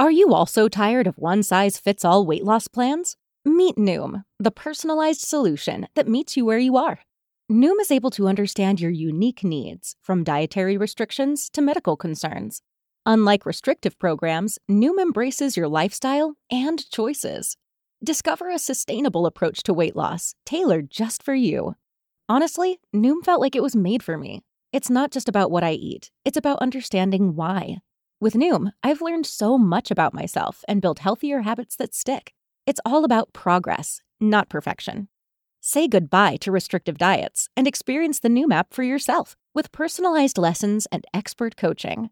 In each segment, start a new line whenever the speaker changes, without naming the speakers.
Are you also tired of one size fits all weight loss plans? Meet Noom, the personalized solution that meets you where you are. Noom is able to understand your unique needs, from dietary restrictions to medical concerns. Unlike restrictive programs, Noom embraces your lifestyle and choices. Discover a sustainable approach to weight loss, tailored just for you. Honestly, Noom felt like it was made for me. It's not just about what I eat, it's about understanding why. With Noom, I've learned so much about myself and built healthier habits that stick. It's all about progress, not perfection. Say goodbye to restrictive diets and experience the Noom app for yourself with personalized lessons and expert coaching.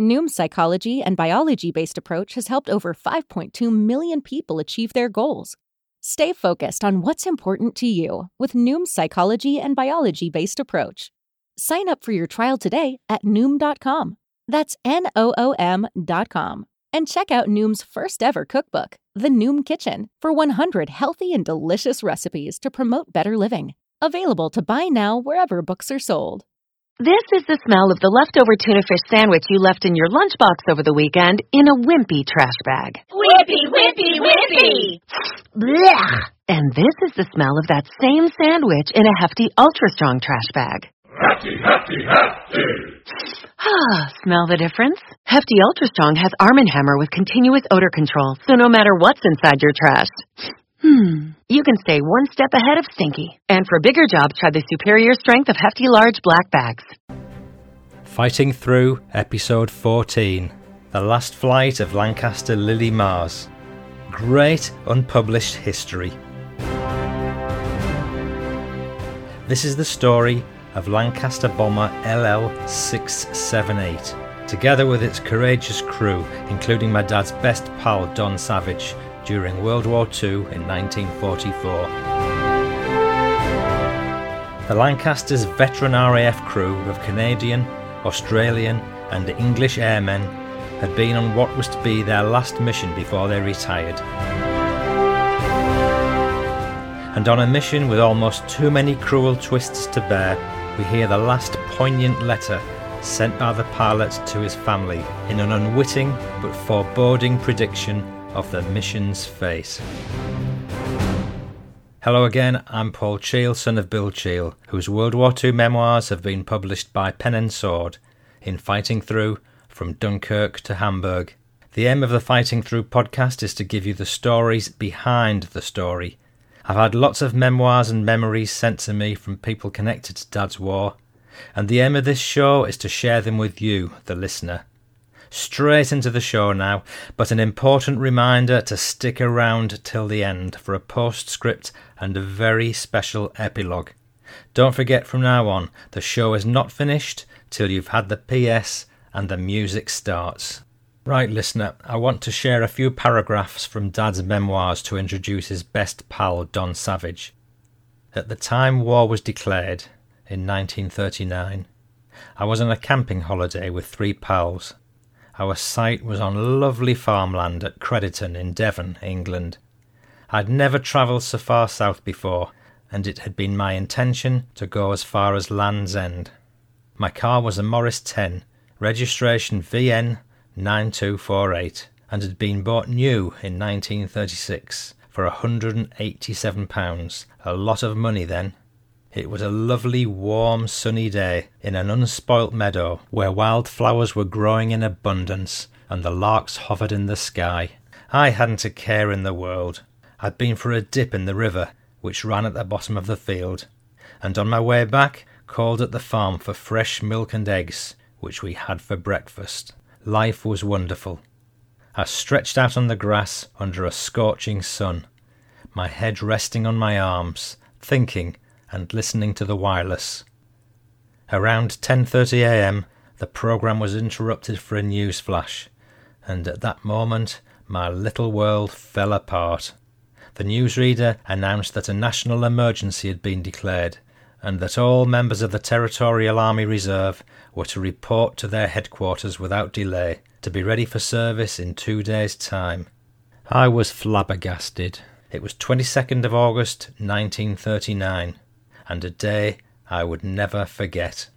Noom's psychology and biology based approach has helped over 5.2 million people achieve their goals. Stay focused on what's important to you with Noom's psychology and biology based approach. Sign up for your trial today at Noom.com. That's N-O-O-M dot com. And check out Noom's first ever cookbook, The Noom Kitchen, for 100 healthy and delicious recipes to promote better living. Available to buy now wherever books are sold.
This is the smell of the leftover tuna fish sandwich you left in your lunchbox over the weekend in a wimpy trash bag.
Wimpy, wimpy, wimpy!
Blech! And this is the smell of that same sandwich in a hefty, ultra strong trash bag.
Hefty, hefty, hefty!
Ah, smell the difference? Hefty Ultra Strong has Arm & Hammer with continuous odor control, so no matter what's inside your trash, hmm, you can stay one step ahead of Stinky. And for bigger jobs, try the superior strength of Hefty Large Black Bags.
Fighting Through, Episode 14 The Last Flight of Lancaster Lily Mars. Great unpublished history. This is the story of Lancaster bomber LL 678, together with its courageous crew, including my dad's best pal Don Savage, during World War II in 1944. The Lancaster's veteran RAF crew of Canadian, Australian, and English airmen had been on what was to be their last mission before they retired. And on a mission with almost too many cruel twists to bear, we hear the last poignant letter sent by the pilot to his family in an unwitting but foreboding prediction of the mission's fate. Hello again, I'm Paul Cheall, son of Bill Cheall, whose World War II memoirs have been published by Pen and Sword in Fighting Through from Dunkirk to Hamburg. The aim of the Fighting Through podcast is to give you the stories behind the story I've had lots of memoirs and memories sent to me from people connected to Dad's war, and the aim of this show is to share them with you, the listener. Straight into the show now, but an important reminder to stick around till the end for a postscript and a very special epilogue. Don't forget from now on, the show is not finished till you've had the PS and the music starts. Right, listener, I want to share a few paragraphs from Dad's memoirs to introduce his best pal, Don Savage. At the time war was declared, in 1939, I was on a camping holiday with three pals. Our site was on lovely farmland at Crediton in Devon, England. I'd never travelled so far south before, and it had been my intention to go as far as Land's End. My car was a Morris 10, registration VN 9248 and had been bought new in 1936 for £187, a lot of money then. It was a lovely, warm, sunny day in an unspoilt meadow where wild flowers were growing in abundance and the larks hovered in the sky. I hadn't a care in the world. I'd been for a dip in the river, which ran at the bottom of the field, and on my way back called at the farm for fresh milk and eggs, which we had for breakfast. Life was wonderful. I stretched out on the grass under a scorching sun, my head resting on my arms, thinking and listening to the wireless. Around 10:30 a.m., the program was interrupted for a news flash, and at that moment my little world fell apart. The newsreader announced that a national emergency had been declared and that all members of the Territorial Army Reserve were to report to their headquarters without delay, to be ready for service in two days' time. I was flabbergasted. It was 22nd of August 1939, and a day I would never forget.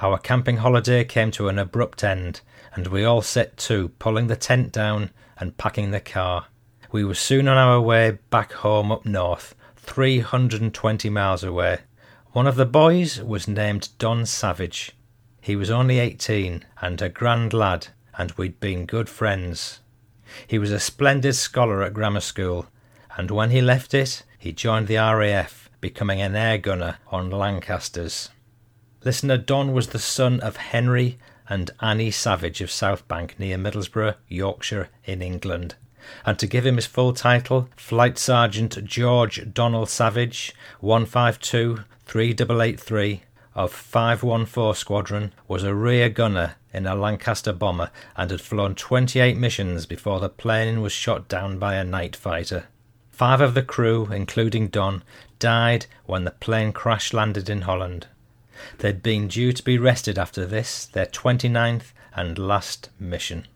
Our camping holiday came to an abrupt end, and we all set to, pulling the tent down and packing the car. We were soon on our way back home up north, 320 miles away. One of the boys was named Don Savage. He was only 18 and a grand lad, and we'd been good friends. He was a splendid scholar at grammar school, and when he left it, he joined the RAF, becoming an air gunner on Lancasters. Listener Don was the son of Henry and Annie Savage of Southbank near Middlesbrough, Yorkshire, in England. And to give him his full title, Flight Sergeant George Donald Savage, 152 3883 of 514 Squadron, was a rear gunner in a Lancaster bomber and had flown 28 missions before the plane was shot down by a night fighter. Five of the crew, including Don, died when the plane crash landed in Holland. They'd been due to be rested after this, their 29th and last mission.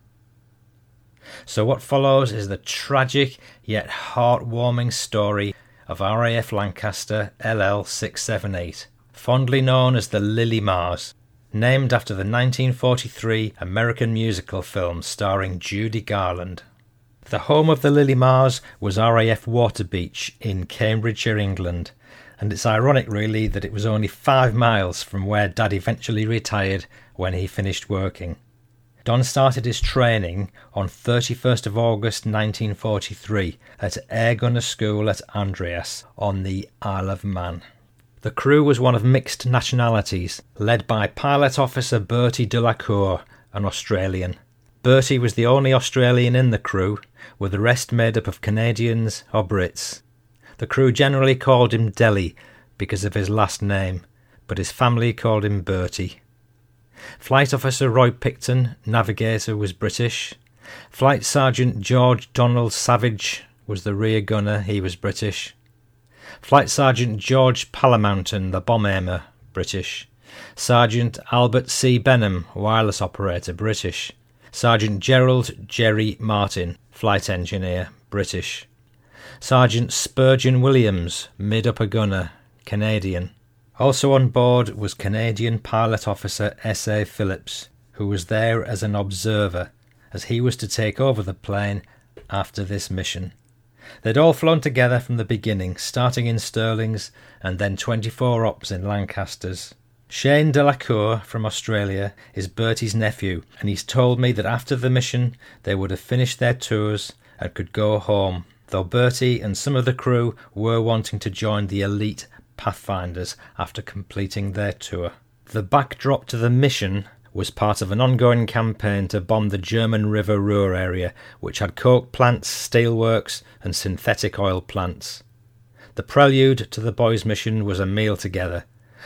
So, what follows is the tragic yet heartwarming story of RAF Lancaster LL 678, fondly known as the Lily Mars, named after the 1943 American musical film starring Judy Garland. The home of the Lily Mars was RAF Waterbeach in Cambridgeshire, England, and it's ironic really that it was only five miles from where Dad eventually retired when he finished working. Don started his training on 31st of August 1943 at Air Gunner School at Andreas on the Isle of Man. The crew was one of mixed nationalities, led by Pilot Officer Bertie Delacour, an Australian. Bertie was the only Australian in the crew, with the rest made up of Canadians or Brits. The crew generally called him Delly because of his last name, but his family called him Bertie. Flight Officer Roy Picton, navigator, was British. Flight Sergeant George Donald Savage was the rear gunner, he was British. Flight Sergeant George Palamountain, the bomb aimer, British. Sergeant Albert C. Benham, wireless operator, British. Sergeant Gerald Jerry Martin, flight engineer, British. Sergeant Spurgeon Williams, mid upper gunner, Canadian. Also on board was Canadian pilot officer S.A. Phillips, who was there as an observer, as he was to take over the plane after this mission. They'd all flown together from the beginning, starting in Stirlings and then 24 ops in Lancasters. Shane Delacour from Australia is Bertie's nephew, and he's told me that after the mission they would have finished their tours and could go home, though Bertie and some of the crew were wanting to join the elite Pathfinders after completing their tour. The backdrop to the mission was part of an ongoing campaign to bomb the German River Ruhr area, which had coke plants, steelworks, and synthetic oil plants. The prelude to the boys' mission was a meal together,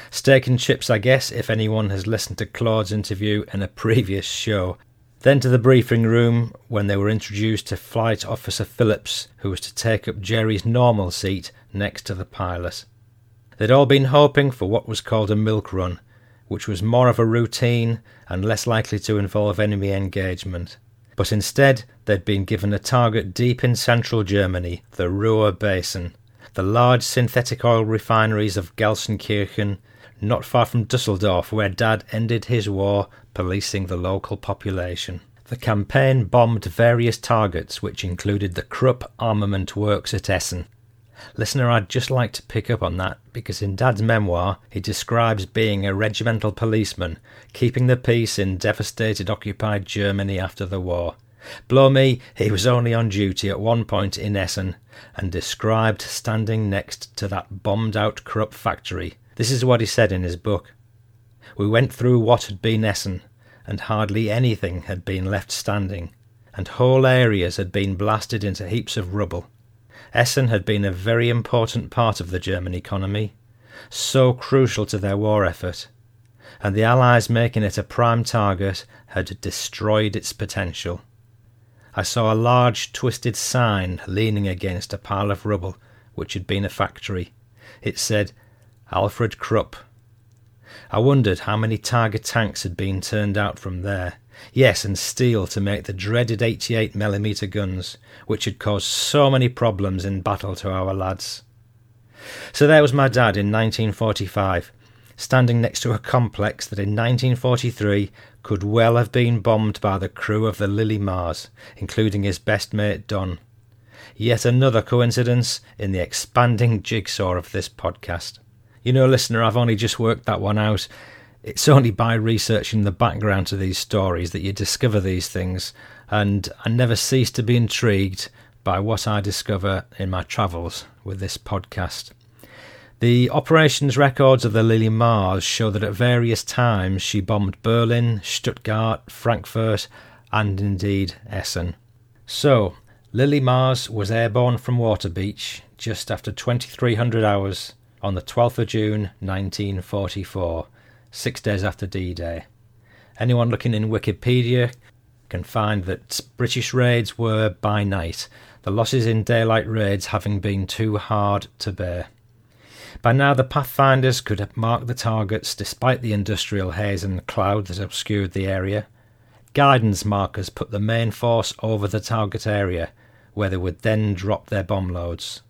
Steak and chips, I guess, if anyone has listened to Claude's interview in a previous show. Then to the briefing room when they were introduced to Flight Officer Phillips, who was to take up Jerry's normal seat next to the pilot. They'd all been hoping for what was called a milk run, which was more of a routine and less likely to involve enemy engagement. But instead, they'd been given a target deep in central Germany, the Ruhr Basin, the large synthetic oil refineries of Gelsenkirchen, not far from Dusseldorf, where Dad ended his war policing the local population. The campaign bombed various targets, which included the Krupp Armament Works at Essen. Listener, I'd just like to pick up on that because in Dad's memoir he describes being a regimental policeman, keeping the peace in devastated occupied Germany after the war. Blow me, he was only on duty at one point in Essen and described standing next to that bombed out Krupp factory. This is what he said in his book. We went through what had been Essen, and hardly anything had been left standing, and whole areas had been blasted into heaps of rubble. Essen had been a very important part of the German economy, so crucial to their war effort, and the Allies making it a prime target had destroyed its potential. I saw a large twisted sign leaning against a pile of rubble, which had been a factory. It said, Alfred Krupp. I wondered how many Tiger tanks had been turned out from there. Yes, and steel to make the dreaded 88mm guns, which had caused so many problems in battle to our lads. So there was my dad in 1945, standing next to a complex that in 1943 could well have been bombed by the crew of the Lily Mars, including his best mate Don. Yet another coincidence in the expanding jigsaw of this podcast. You know, listener, I've only just worked that one out. It's only by researching the background to these stories that you discover these things, and I never cease to be intrigued by what I discover in my travels with this podcast. The operations records of the Lily Mars show that at various times she bombed Berlin, Stuttgart, Frankfurt, and indeed Essen. So, Lily Mars was airborne from Waterbeach just after 2300 hours on the 12th of June 1944, six days after D Day. Anyone looking in Wikipedia can find that British raids were by night, the losses in daylight raids having been too hard to bear. By now, the Pathfinders could mark the targets despite the industrial haze and cloud that obscured the area. Guidance markers put the main force over the target area, where they would then drop their bomb loads.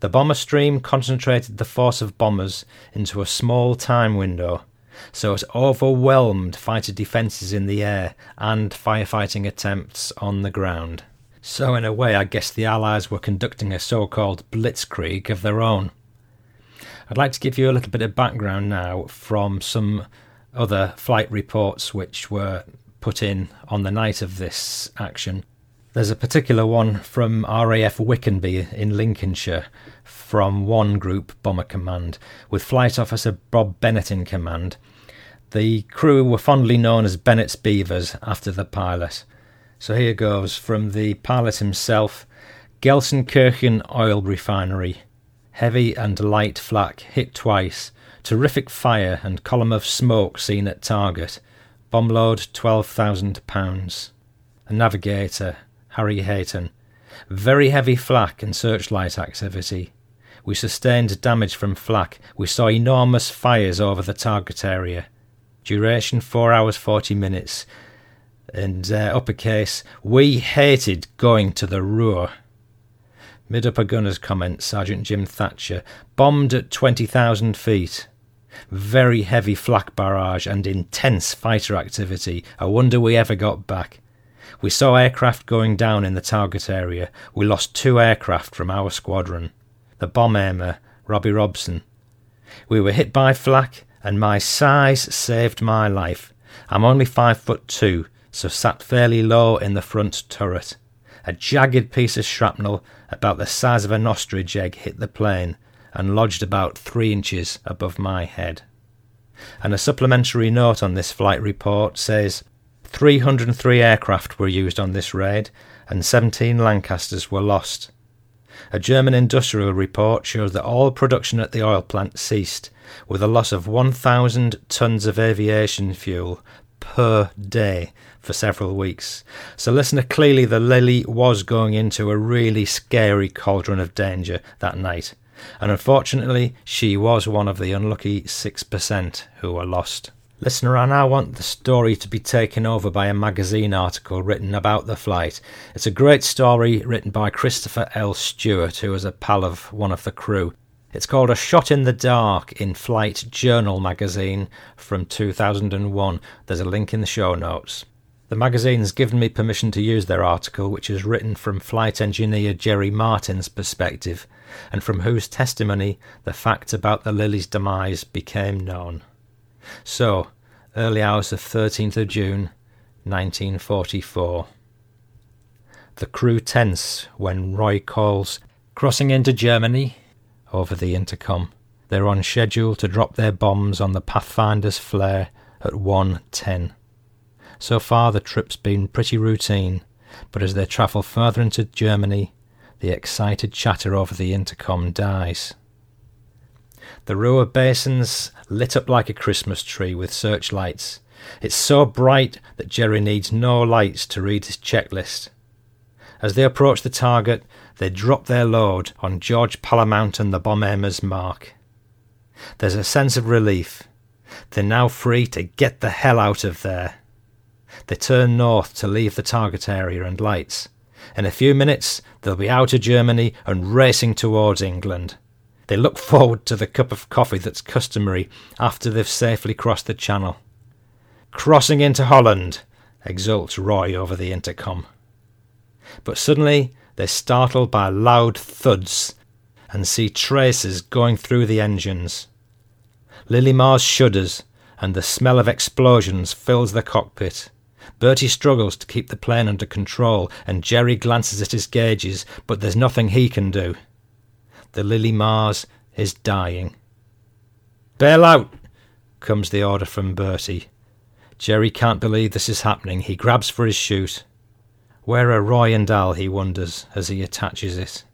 The bomber stream concentrated the force of bombers into a small time window, so it overwhelmed fighter defences in the air and firefighting attempts on the ground. So, in a way, I guess the Allies were conducting a so called blitzkrieg of their own. I'd like to give you a little bit of background now from some other flight reports which were put in on the night of this action. There's a particular one from RAF Wickenby in Lincolnshire from one group bomber command, with Flight Officer Bob Bennett in command. The crew were fondly known as Bennett's Beavers after the pilot. So here goes from the pilot himself Gelsenkirchen Oil Refinery, Heavy and light flak hit twice. Terrific fire and column of smoke seen at target. Bomb load £12,000. A navigator, Harry Hayton. Very heavy flak and searchlight activity. We sustained damage from flak. We saw enormous fires over the target area. Duration 4 hours 40 minutes. And uh, uppercase, we hated going to the Ruhr. Mid upper gunner's comment, Sergeant Jim Thatcher. Bombed at 20,000 feet. Very heavy flak barrage and intense fighter activity. I wonder we ever got back. We saw aircraft going down in the target area. We lost two aircraft from our squadron. The bomb aimer, Robbie Robson. We were hit by flak, and my size saved my life. I'm only five foot two, so sat fairly low in the front turret. A jagged piece of shrapnel about the size of an ostrich egg hit the plane and lodged about three inches above my head. And a supplementary note on this flight report says 303 aircraft were used on this raid and 17 Lancasters were lost. A German industrial report shows that all production at the oil plant ceased, with a loss of 1,000 tons of aviation fuel per day for several weeks. So, listener, clearly the Lily was going into a really scary cauldron of danger that night. And unfortunately, she was one of the unlucky 6% who were lost. Listener, I now want the story to be taken over by a magazine article written about the flight. It's a great story written by Christopher L. Stewart, who was a pal of one of the crew. It's called A Shot in the Dark in Flight Journal magazine from 2001. There's a link in the show notes. The magazine's given me permission to use their article, which is written from flight engineer Jerry Martin's perspective, and from whose testimony the fact about the Lily's demise became known. So, early hours of 13th of June, 1944. The crew tense when Roy calls, crossing into Germany, over the intercom. They're on schedule to drop their bombs on the Pathfinder's flare at 1.10. So far, the trip's been pretty routine, but as they travel further into Germany, the excited chatter over the intercom dies. The Ruhr basin's lit up like a Christmas tree with searchlights. It's so bright that Jerry needs no lights to read his checklist. As they approach the target, they drop their load on George Palamountain, the bomb aimer's mark. There's a sense of relief. They're now free to get the hell out of there. They turn north to leave the target area and lights. In a few minutes, they'll be out of Germany and racing towards England. They look forward to the cup of coffee that's customary after they've safely crossed the Channel. Crossing into Holland, exults Roy over the intercom. But suddenly they're startled by loud thuds and see traces going through the engines. Lily Mars shudders, and the smell of explosions fills the cockpit. Bertie struggles to keep the plane under control, and Jerry glances at his gauges, but there's nothing he can do. The Lily Mars is dying. Bail out! comes the order from Bertie. Jerry can't believe this is happening. He grabs for his chute. Where are Roy and Al, he wonders as he attaches it.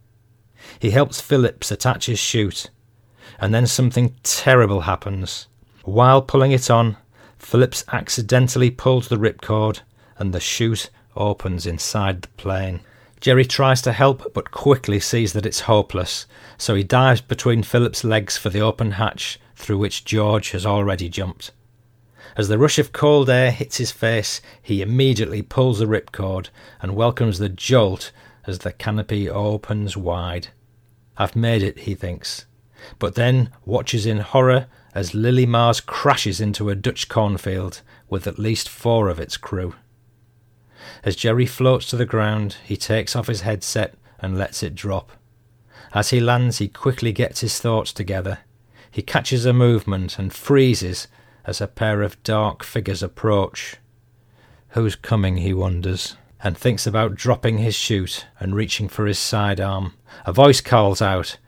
He helps Phillips attach his chute, and then something terrible happens. While pulling it on, Phillips accidentally pulls the ripcord, and the chute opens inside the plane. Jerry tries to help, but quickly sees that it's hopeless, so he dives between Phillips' legs for the open hatch through which George has already jumped. As the rush of cold air hits his face, he immediately pulls the ripcord and welcomes the jolt as the canopy opens wide. I've made it, he thinks, but then watches in horror as Lily Mars crashes into a Dutch cornfield with at least four of its crew. As Jerry floats to the ground, he takes off his headset and lets it drop. As he lands, he quickly gets his thoughts together. He catches a movement and freezes as a pair of dark figures approach. Who's coming, he wonders, and thinks about dropping his chute and reaching for his sidearm. A voice calls out,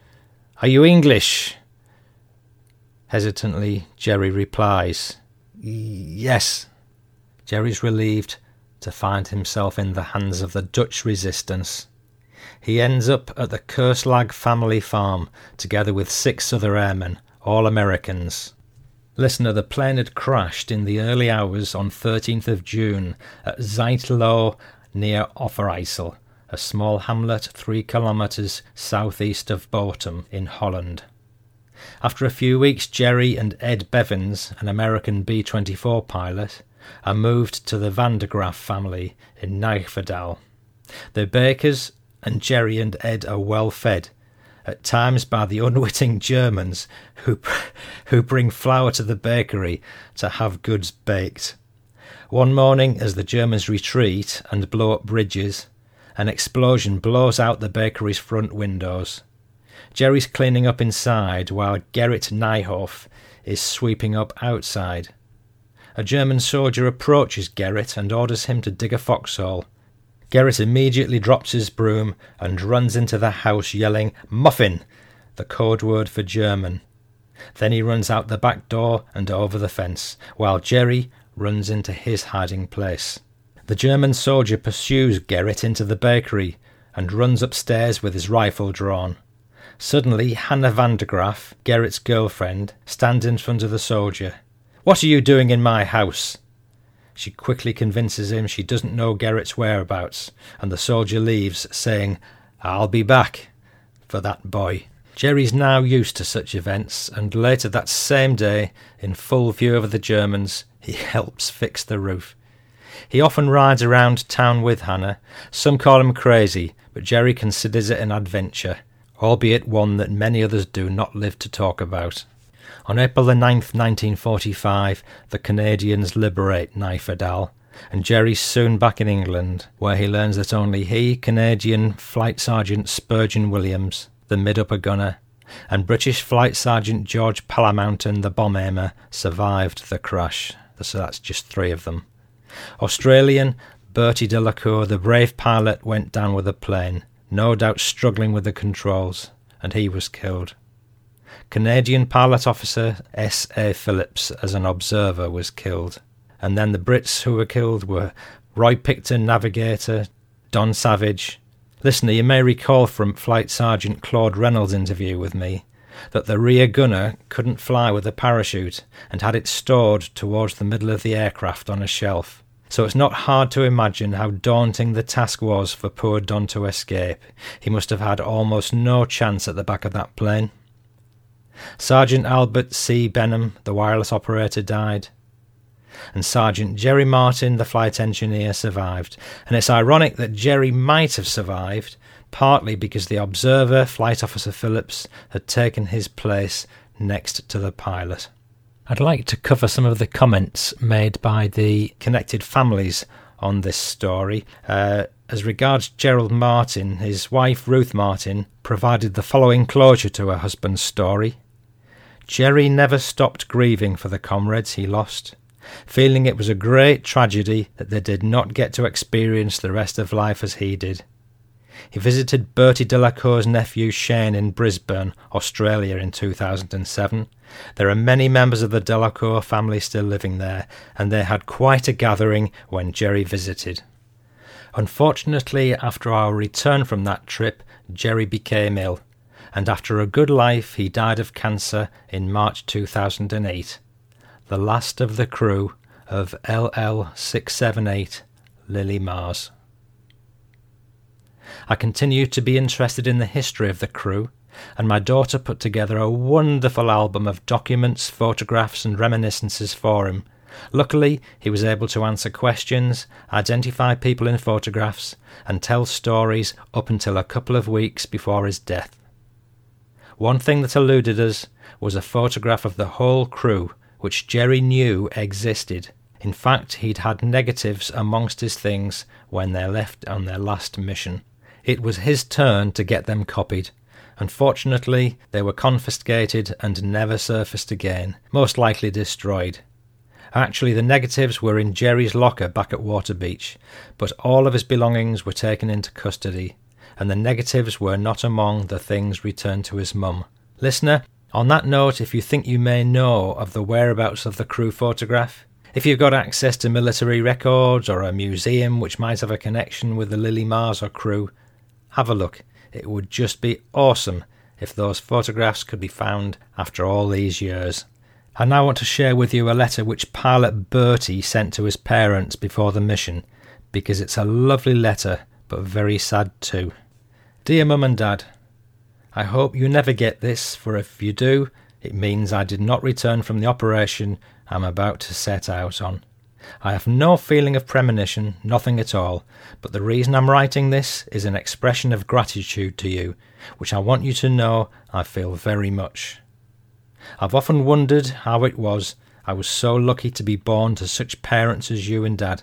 Are you English? Hesitantly, Jerry replies, Yes. Jerry's relieved to find himself in the hands of the Dutch resistance. He ends up at the Kerslag family farm together with six other airmen, all Americans. Listener, the plane had crashed in the early hours on 13th of June at Zietlow near Overijssel, a small hamlet three kilometres southeast of Bochum in Holland. After a few weeks, Jerry and Ed Bevins, an American B 24 pilot, are moved to the Van der Graaf family in Nijverdal. They're bakers, and Jerry and Ed are well fed at times by the unwitting Germans who, who bring flour to the bakery to have goods baked. One morning, as the Germans retreat and blow up bridges, an explosion blows out the bakery's front windows. Jerry's cleaning up inside while Gerrit Nijhoff is sweeping up outside. A German soldier approaches Gerrit and orders him to dig a foxhole. Gerrit immediately drops his broom and runs into the house yelling, Muffin! the code word for German. Then he runs out the back door and over the fence, while Jerry runs into his hiding place. The German soldier pursues Gerrit into the bakery and runs upstairs with his rifle drawn. Suddenly, Hannah van der Graaf, Gerrit's girlfriend, stands in front of the soldier. What are you doing in my house? She quickly convinces him she doesn't know Gerrit's whereabouts, and the soldier leaves, saying, I'll be back for that boy. Jerry's now used to such events, and later that same day, in full view of the Germans, he helps fix the roof. He often rides around town with Hannah. Some call him crazy, but Jerry considers it an adventure, albeit one that many others do not live to talk about. On April the 9, 1945, the Canadians liberate Nijverdal, and Jerry's soon back in England, where he learns that only he, Canadian Flight Sergeant Spurgeon Williams, the mid upper gunner, and British Flight Sergeant George Palamountain, the bomb aimer, survived the crash. So that's just three of them. Australian Bertie Delacour, the brave pilot, went down with the plane, no doubt struggling with the controls, and he was killed. Canadian pilot officer S. A. Phillips, as an observer, was killed. And then the Brits who were killed were Roy Picton, navigator, Don Savage. Listener, you may recall from Flight Sergeant Claude Reynolds' interview with me that the rear gunner couldn't fly with a parachute and had it stored towards the middle of the aircraft on a shelf. So it's not hard to imagine how daunting the task was for poor Don to escape. He must have had almost no chance at the back of that plane. Sergeant Albert C. Benham, the wireless operator, died. And Sergeant Jerry Martin, the flight engineer, survived. And it's ironic that Jerry might have survived, partly because the observer, Flight Officer Phillips, had taken his place next to the pilot. I'd like to cover some of the comments made by the connected families on this story. Uh, as regards Gerald Martin, his wife Ruth Martin provided the following closure to her husband's story. Jerry never stopped grieving for the comrades he lost, feeling it was a great tragedy that they did not get to experience the rest of life as he did. He visited Bertie Delacour's nephew Shane in Brisbane, Australia in 2007. There are many members of the Delacour family still living there, and they had quite a gathering when Jerry visited. Unfortunately, after our return from that trip, Jerry became ill and after a good life he died of cancer in March 2008, the last of the crew of LL678 Lily Mars. I continue to be interested in the history of the crew, and my daughter put together a wonderful album of documents, photographs, and reminiscences for him. Luckily, he was able to answer questions, identify people in photographs, and tell stories up until a couple of weeks before his death. One thing that eluded us was a photograph of the whole crew, which Jerry knew existed. In fact, he'd had negatives amongst his things when they left on their last mission. It was his turn to get them copied. Unfortunately, they were confiscated and never surfaced again, most likely destroyed. Actually, the negatives were in Jerry's locker back at Waterbeach, but all of his belongings were taken into custody and the negatives were not among the things returned to his mum. Listener, on that note, if you think you may know of the whereabouts of the crew photograph, if you've got access to military records or a museum which might have a connection with the Lily Mars or crew, have a look. It would just be awesome if those photographs could be found after all these years. I now want to share with you a letter which pilot Bertie sent to his parents before the mission, because it's a lovely letter, but very sad too. Dear Mum and Dad, I hope you never get this, for if you do, it means I did not return from the operation I'm about to set out on. I have no feeling of premonition, nothing at all, but the reason I'm writing this is an expression of gratitude to you, which I want you to know I feel very much. I've often wondered how it was I was so lucky to be born to such parents as you and Dad.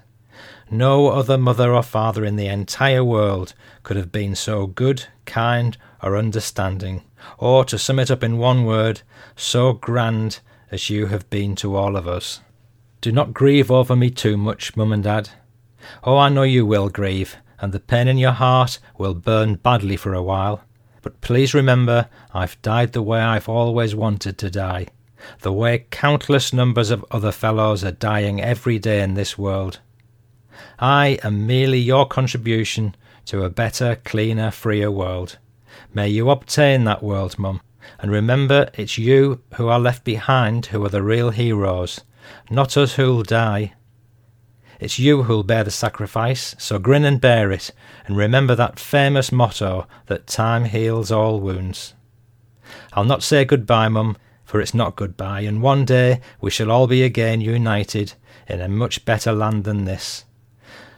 No other mother or father in the entire world could have been so good, kind, or understanding, or, to sum it up in one word, so grand as you have been to all of us. Do not grieve over me too much, Mum and Dad. Oh, I know you will grieve, and the pain in your heart will burn badly for a while. But please remember, I've died the way I've always wanted to die, the way countless numbers of other fellows are dying every day in this world. I am merely your contribution to a better, cleaner, freer world. May you obtain that world, Mum. And remember, it's you who are left behind who are the real heroes, not us who'll die. It's you who'll bear the sacrifice, so grin and bear it, and remember that famous motto that time heals all wounds. I'll not say goodbye, Mum, for it's not goodbye, and one day we shall all be again united in a much better land than this.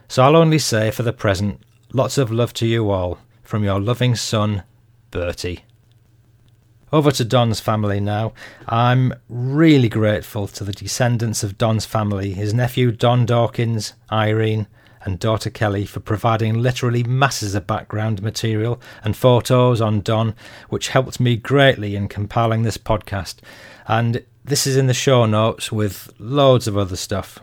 So I'll only say for the present, lots of love to you all from your loving son, Bertie. Over to Don's family now. I'm really grateful to the descendants of Don's family, his nephew Don Dawkins, Irene, and daughter Kelly for providing literally masses of background material and photos on Don, which helped me greatly in compiling this podcast. And this is in the show notes with loads of other stuff.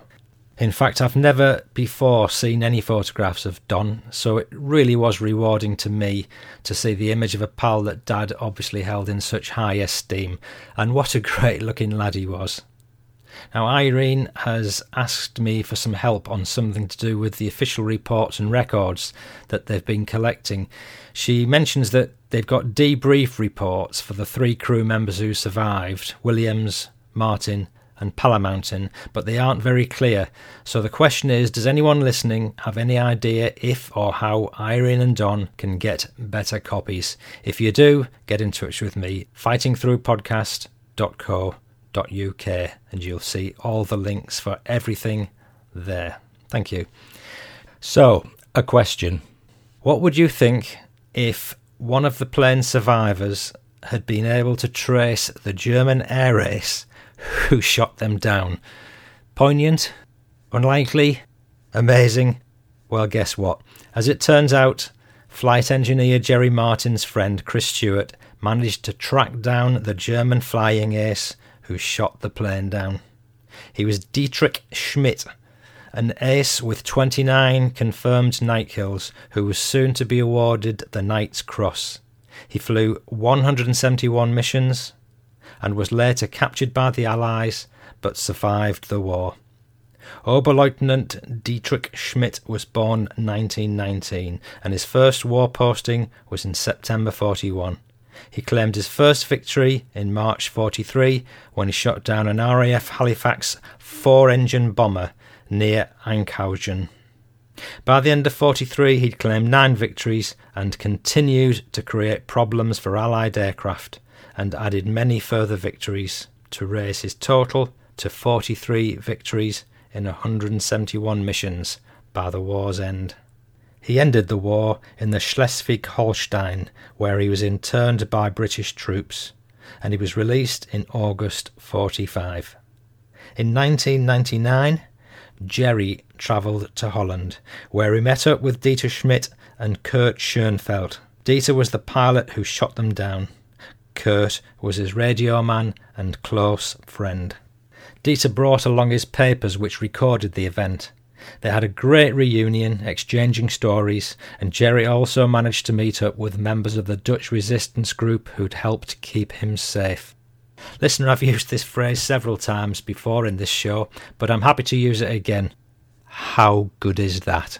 In fact, I've never before seen any photographs of Don, so it really was rewarding to me to see the image of a pal that Dad obviously held in such high esteem, and what a great looking lad he was. Now, Irene has asked me for some help on something to do with the official reports and records that they've been collecting. She mentions that they've got debrief reports for the three crew members who survived Williams, Martin, and Palamountain, but they aren't very clear. So the question is Does anyone listening have any idea if or how Irene and Don can get better copies? If you do, get in touch with me, fightingthroughpodcast.co.uk, and you'll see all the links for everything there. Thank you. So, a question What would you think if one of the plane survivors had been able to trace the German air race who shot them down. Poignant? Unlikely? Amazing? Well, guess what? As it turns out, flight engineer Jerry Martin's friend Chris Stewart managed to track down the German flying ace who shot the plane down. He was Dietrich Schmidt, an ace with 29 confirmed night kills, who was soon to be awarded the Knight's Cross. He flew 171 missions and was later captured by the Allies but survived the war. Oberleutnant Dietrich Schmidt was born 1919 and his first war posting was in September 41. He claimed his first victory in March 43 when he shot down an RAF Halifax four engine bomber near Enkhuizen. By the end of 43, he'd claimed nine victories and continued to create problems for Allied aircraft and added many further victories to raise his total to 43 victories in 171 missions by the war's end. He ended the war in the Schleswig Holstein, where he was interned by British troops, and he was released in August 45. In 1999, Jerry travelled to Holland, where he met up with Dieter Schmidt and Kurt Schoenfeld. Dieter was the pilot who shot them down. Kurt was his radio man and close friend. Dieter brought along his papers which recorded the event. They had a great reunion, exchanging stories, and Jerry also managed to meet up with members of the Dutch resistance group who'd helped keep him safe. Listener, I've used this phrase several times before in this show, but I'm happy to use it again. How good is that?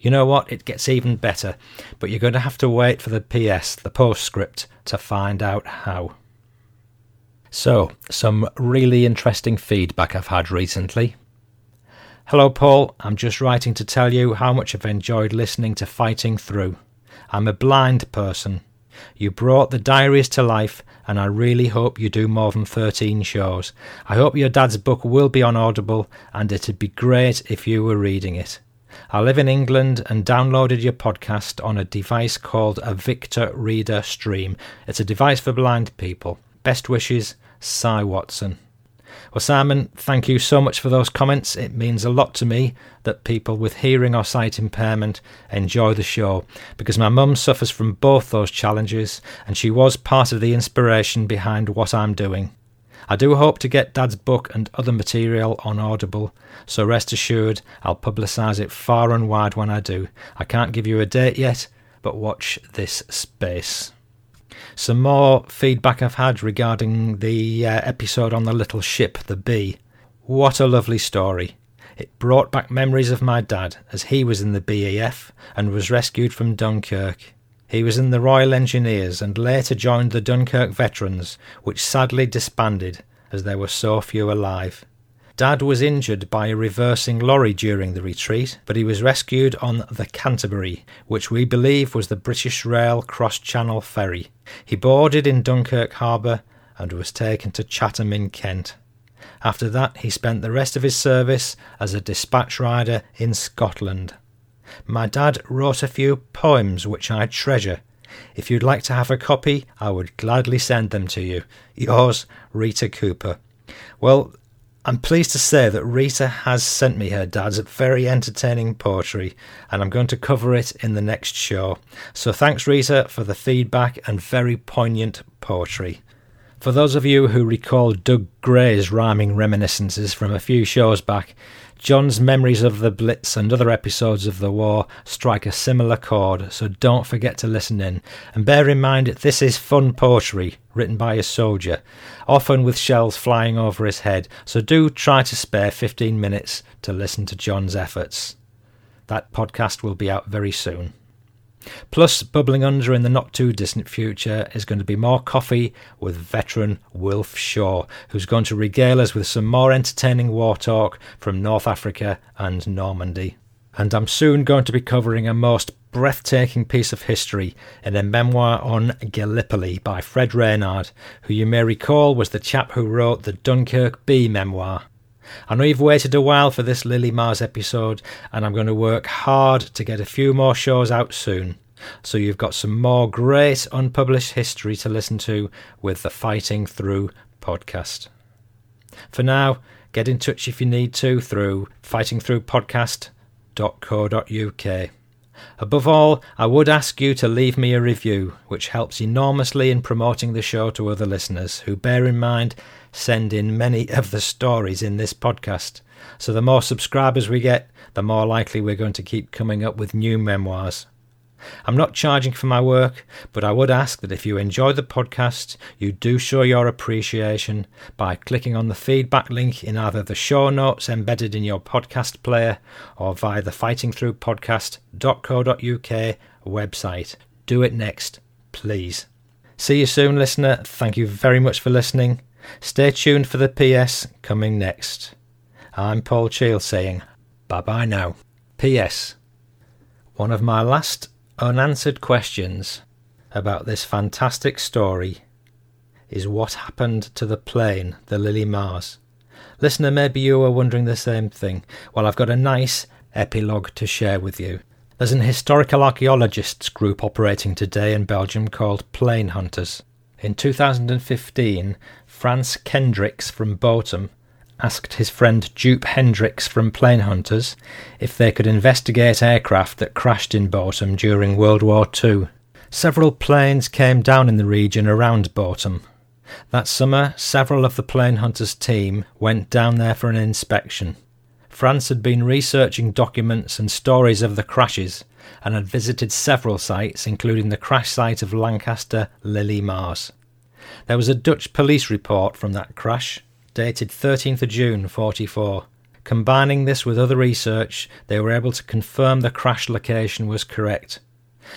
You know what? It gets even better, but you're going to have to wait for the PS, the postscript, to find out how. So, some really interesting feedback I've had recently. Hello, Paul. I'm just writing to tell you how much I've enjoyed listening to Fighting Through. I'm a blind person. You brought the diaries to life, and I really hope you do more than 13 shows. I hope your dad's book will be on Audible, and it'd be great if you were reading it. I live in England and downloaded your podcast on a device called a Victor Reader Stream. It's a device for blind people. Best wishes, Cy Watson. Well, Simon, thank you so much for those comments. It means a lot to me that people with hearing or sight impairment enjoy the show because my mum suffers from both those challenges and she was part of the inspiration behind what I'm doing. I do hope to get Dad's book and other material on Audible, so rest assured I'll publicise it far and wide when I do. I can't give you a date yet, but watch this space. Some more feedback I've had regarding the uh, episode on the little ship, the Bee. What a lovely story. It brought back memories of my dad as he was in the BEF and was rescued from Dunkirk. He was in the Royal Engineers and later joined the Dunkirk Veterans, which sadly disbanded as there were so few alive. Dad was injured by a reversing lorry during the retreat, but he was rescued on the Canterbury, which we believe was the British Rail cross channel ferry. He boarded in Dunkirk harbour and was taken to Chatham in Kent. After that, he spent the rest of his service as a dispatch rider in Scotland. My dad wrote a few poems which I treasure. If you'd like to have a copy, I would gladly send them to you. Yours, Rita Cooper. Well, I'm pleased to say that Rita has sent me her dad's very entertaining poetry, and I'm going to cover it in the next show. So thanks, Rita, for the feedback and very poignant poetry. For those of you who recall Doug Gray's rhyming reminiscences from a few shows back, John's memories of the Blitz and other episodes of the war strike a similar chord, so don't forget to listen in. And bear in mind, this is fun poetry written by a soldier, often with shells flying over his head, so do try to spare 15 minutes to listen to John's efforts. That podcast will be out very soon. Plus, bubbling under in the not too distant future is going to be more coffee with veteran Wilf Shaw, who's going to regale us with some more entertaining war talk from North Africa and Normandy. And I'm soon going to be covering a most breathtaking piece of history in a memoir on Gallipoli by Fred Reynard, who you may recall was the chap who wrote the Dunkirk Bee memoir. I know you've waited a while for this Lily Mars episode, and I'm going to work hard to get a few more shows out soon. So you've got some more great unpublished history to listen to with the Fighting Through podcast. For now, get in touch if you need to through fightingthroughpodcast.co.uk. Above all, I would ask you to leave me a review, which helps enormously in promoting the show to other listeners who, bear in mind, send in many of the stories in this podcast. So the more subscribers we get, the more likely we're going to keep coming up with new memoirs. I'm not charging for my work, but I would ask that if you enjoy the podcast, you do show your appreciation by clicking on the feedback link in either the show notes embedded in your podcast player or via the fightingthroughpodcast.co.uk website. Do it next, please. See you soon, listener. Thank you very much for listening. Stay tuned for the PS coming next. I'm Paul Cheall saying bye bye now. PS. One of my last unanswered questions about this fantastic story is what happened to the plane, the Lily Mars. Listener, maybe you are wondering the same thing. Well, I've got a nice epilogue to share with you. There's an historical archaeologists group operating today in Belgium called Plane Hunters. In 2015, Frans Kendricks from Botum asked his friend Joop Hendricks from Plane Hunters if they could investigate aircraft that crashed in Botum during World War II. Several planes came down in the region around Botum. That summer, several of the Plane Hunters team went down there for an inspection. Frans had been researching documents and stories of the crashes and had visited several sites, including the crash site of Lancaster Lily Mars. There was a Dutch police report from that crash, dated 13th of June 44. Combining this with other research, they were able to confirm the crash location was correct.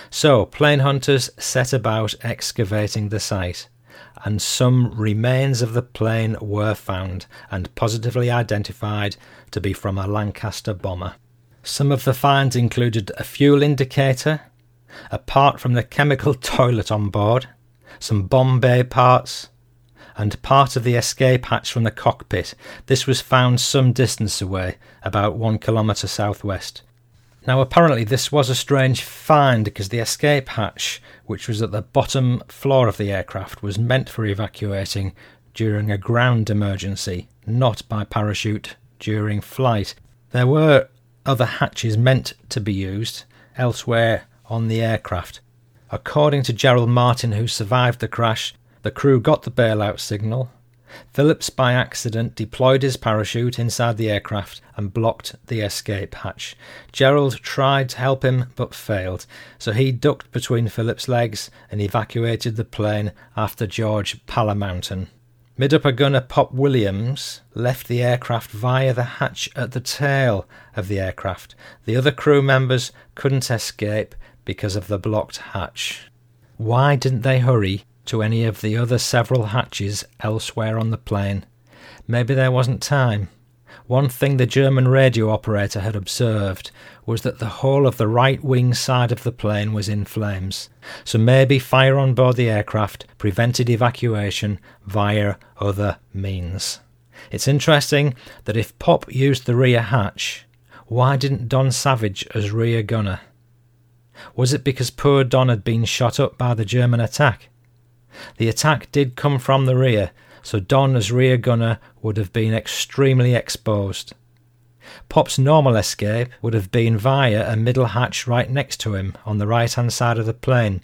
So, plane hunters set about excavating the site, and some remains of the plane were found and positively identified to be from a Lancaster bomber. Some of the finds included a fuel indicator, apart from the chemical toilet on board, some bomb bay parts, and part of the escape hatch from the cockpit. This was found some distance away, about one kilometre southwest. Now, apparently, this was a strange find because the escape hatch, which was at the bottom floor of the aircraft, was meant for evacuating during a ground emergency, not by parachute during flight. There were other hatches meant to be used elsewhere on the aircraft. According to Gerald Martin, who survived the crash, the crew got the bailout signal. Phillips, by accident, deployed his parachute inside the aircraft and blocked the escape hatch. Gerald tried to help him but failed, so he ducked between Phillips' legs and evacuated the plane after George Palamountain. Mid upper gunner Pop Williams left the aircraft via the hatch at the tail of the aircraft. The other crew members couldn't escape because of the blocked hatch. Why didn't they hurry to any of the other several hatches elsewhere on the plane. Maybe there wasn't time. One thing the German radio operator had observed was that the whole of the right wing side of the plane was in flames, so maybe fire on board the aircraft prevented evacuation via other means. It's interesting that if Pop used the rear hatch, why didn't Don Savage as rear gunner? Was it because poor Don had been shot up by the German attack? The attack did come from the rear, so Don as rear gunner would have been extremely exposed. Pop's normal escape would have been via a middle hatch right next to him on the right hand side of the plane,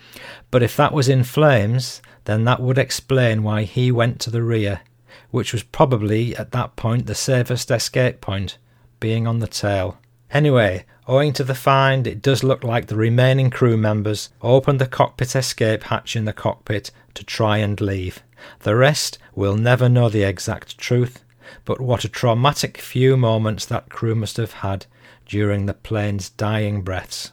but if that was in flames, then that would explain why he went to the rear, which was probably at that point the safest escape point, being on the tail. Anyway, owing to the find, it does look like the remaining crew members opened the cockpit escape hatch in the cockpit to try and leave. The rest will never know the exact truth, but what a traumatic few moments that crew must have had during the plane's dying breaths.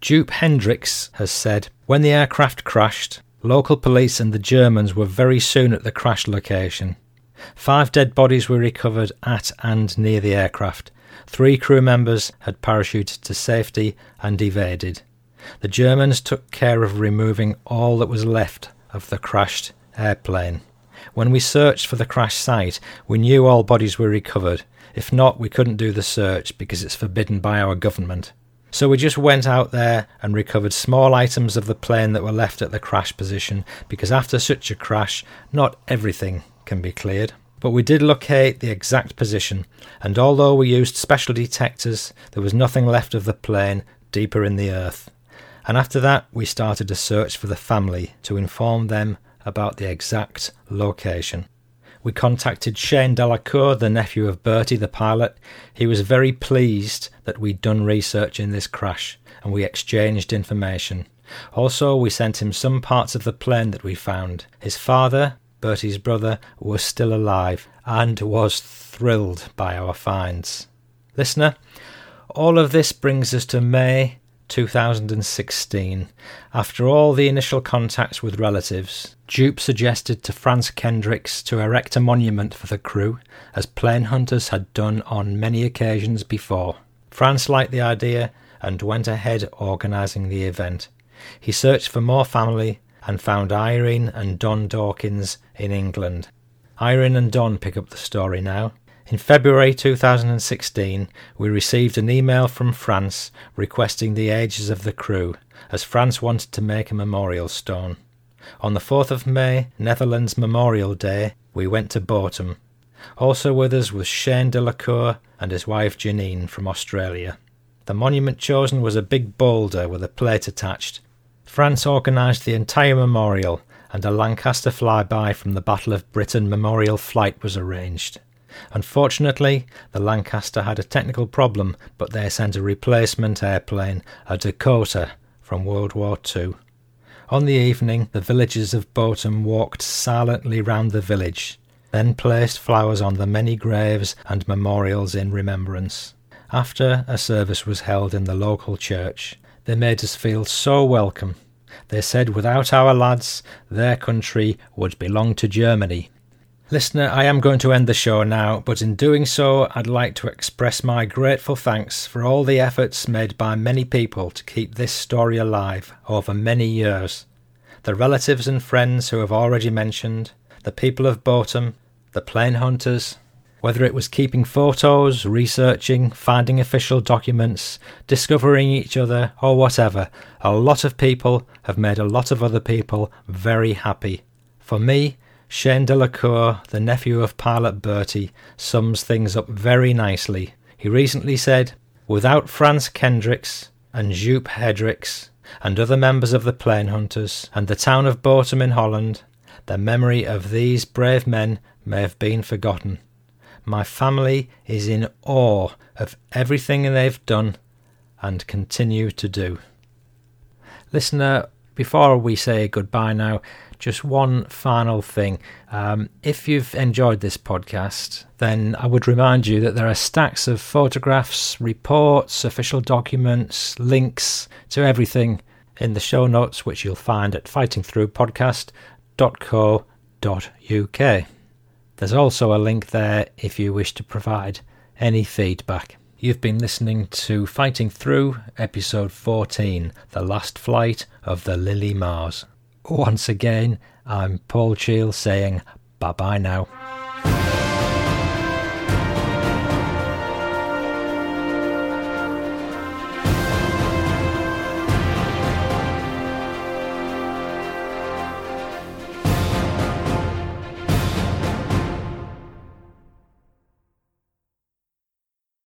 Joop Hendricks has said, When the aircraft crashed, local police and the Germans were very soon at the crash location. Five dead bodies were recovered at and near the aircraft. Three crew members had parachuted to safety and evaded. The Germans took care of removing all that was left of the crashed airplane. When we searched for the crash site, we knew all bodies were recovered. If not, we couldn't do the search because it's forbidden by our government. So we just went out there and recovered small items of the plane that were left at the crash position because after such a crash, not everything can be cleared. But we did locate the exact position, and although we used special detectors, there was nothing left of the plane deeper in the earth. And after that, we started a search for the family to inform them about the exact location. We contacted Shane Delacour, the nephew of Bertie, the pilot. He was very pleased that we'd done research in this crash, and we exchanged information. Also, we sent him some parts of the plane that we found. His father, Bertie's brother, was still alive and was thrilled by our finds. Listener, all of this brings us to May 2016. After all the initial contacts with relatives, Joop suggested to Franz Kendricks to erect a monument for the crew, as plane hunters had done on many occasions before. Franz liked the idea and went ahead organising the event. He searched for more family and found Irene and Don Dawkins in England. Irene and Don pick up the story now. In February 2016, we received an email from Frans requesting the ages of the crew, as Frans wanted to make a memorial stone. On the 4th of May, Netherlands Memorial Day, we went to Botum. Also with us was Shane Delacour and his wife Janine from Australia. The monument chosen was a big boulder with a plate attached. Franz organised the entire memorial, and a Lancaster flyby from the Battle of Britain memorial flight was arranged. Unfortunately, the Lancaster had a technical problem, but they sent a replacement airplane, a Dakota, from World War II. On the evening, the villagers of Botum walked silently round the village, then placed flowers on the many graves and memorials in remembrance. After a service was held in the local church, they made us feel so welcome. They said without our lads, their country would belong to Germany. Listener, I am going to end the show now, but in doing so, I'd like to express my grateful thanks for all the efforts made by many people to keep this story alive over many years. The relatives and friends who have already mentioned, the people of Botum, the plane hunters, whether it was keeping photos, researching, finding official documents, discovering each other, or whatever, a lot of people have made a lot of other people very happy. For me, Shane Delacour, the nephew of pilot Bertie, sums things up very nicely. He recently said, Without Franz Kendricks and Joop Hendricks and other members of the plane hunters and the town of Botum in Holland, the memory of these brave men may have been forgotten. My family is in awe of everything they've done and continue to do. Listener, before we say goodbye now, just one final thing. Um, if you've enjoyed this podcast, then I would remind you that there are stacks of photographs, reports, official documents, links to everything in the show notes, which you'll find at fightingthroughpodcast.co.uk. There's also a link there if you wish to provide any feedback. You've been listening to Fighting Through, episode 14, The Last Flight of the Lily Mars. Once again, I'm Paul Cheall saying bye bye now.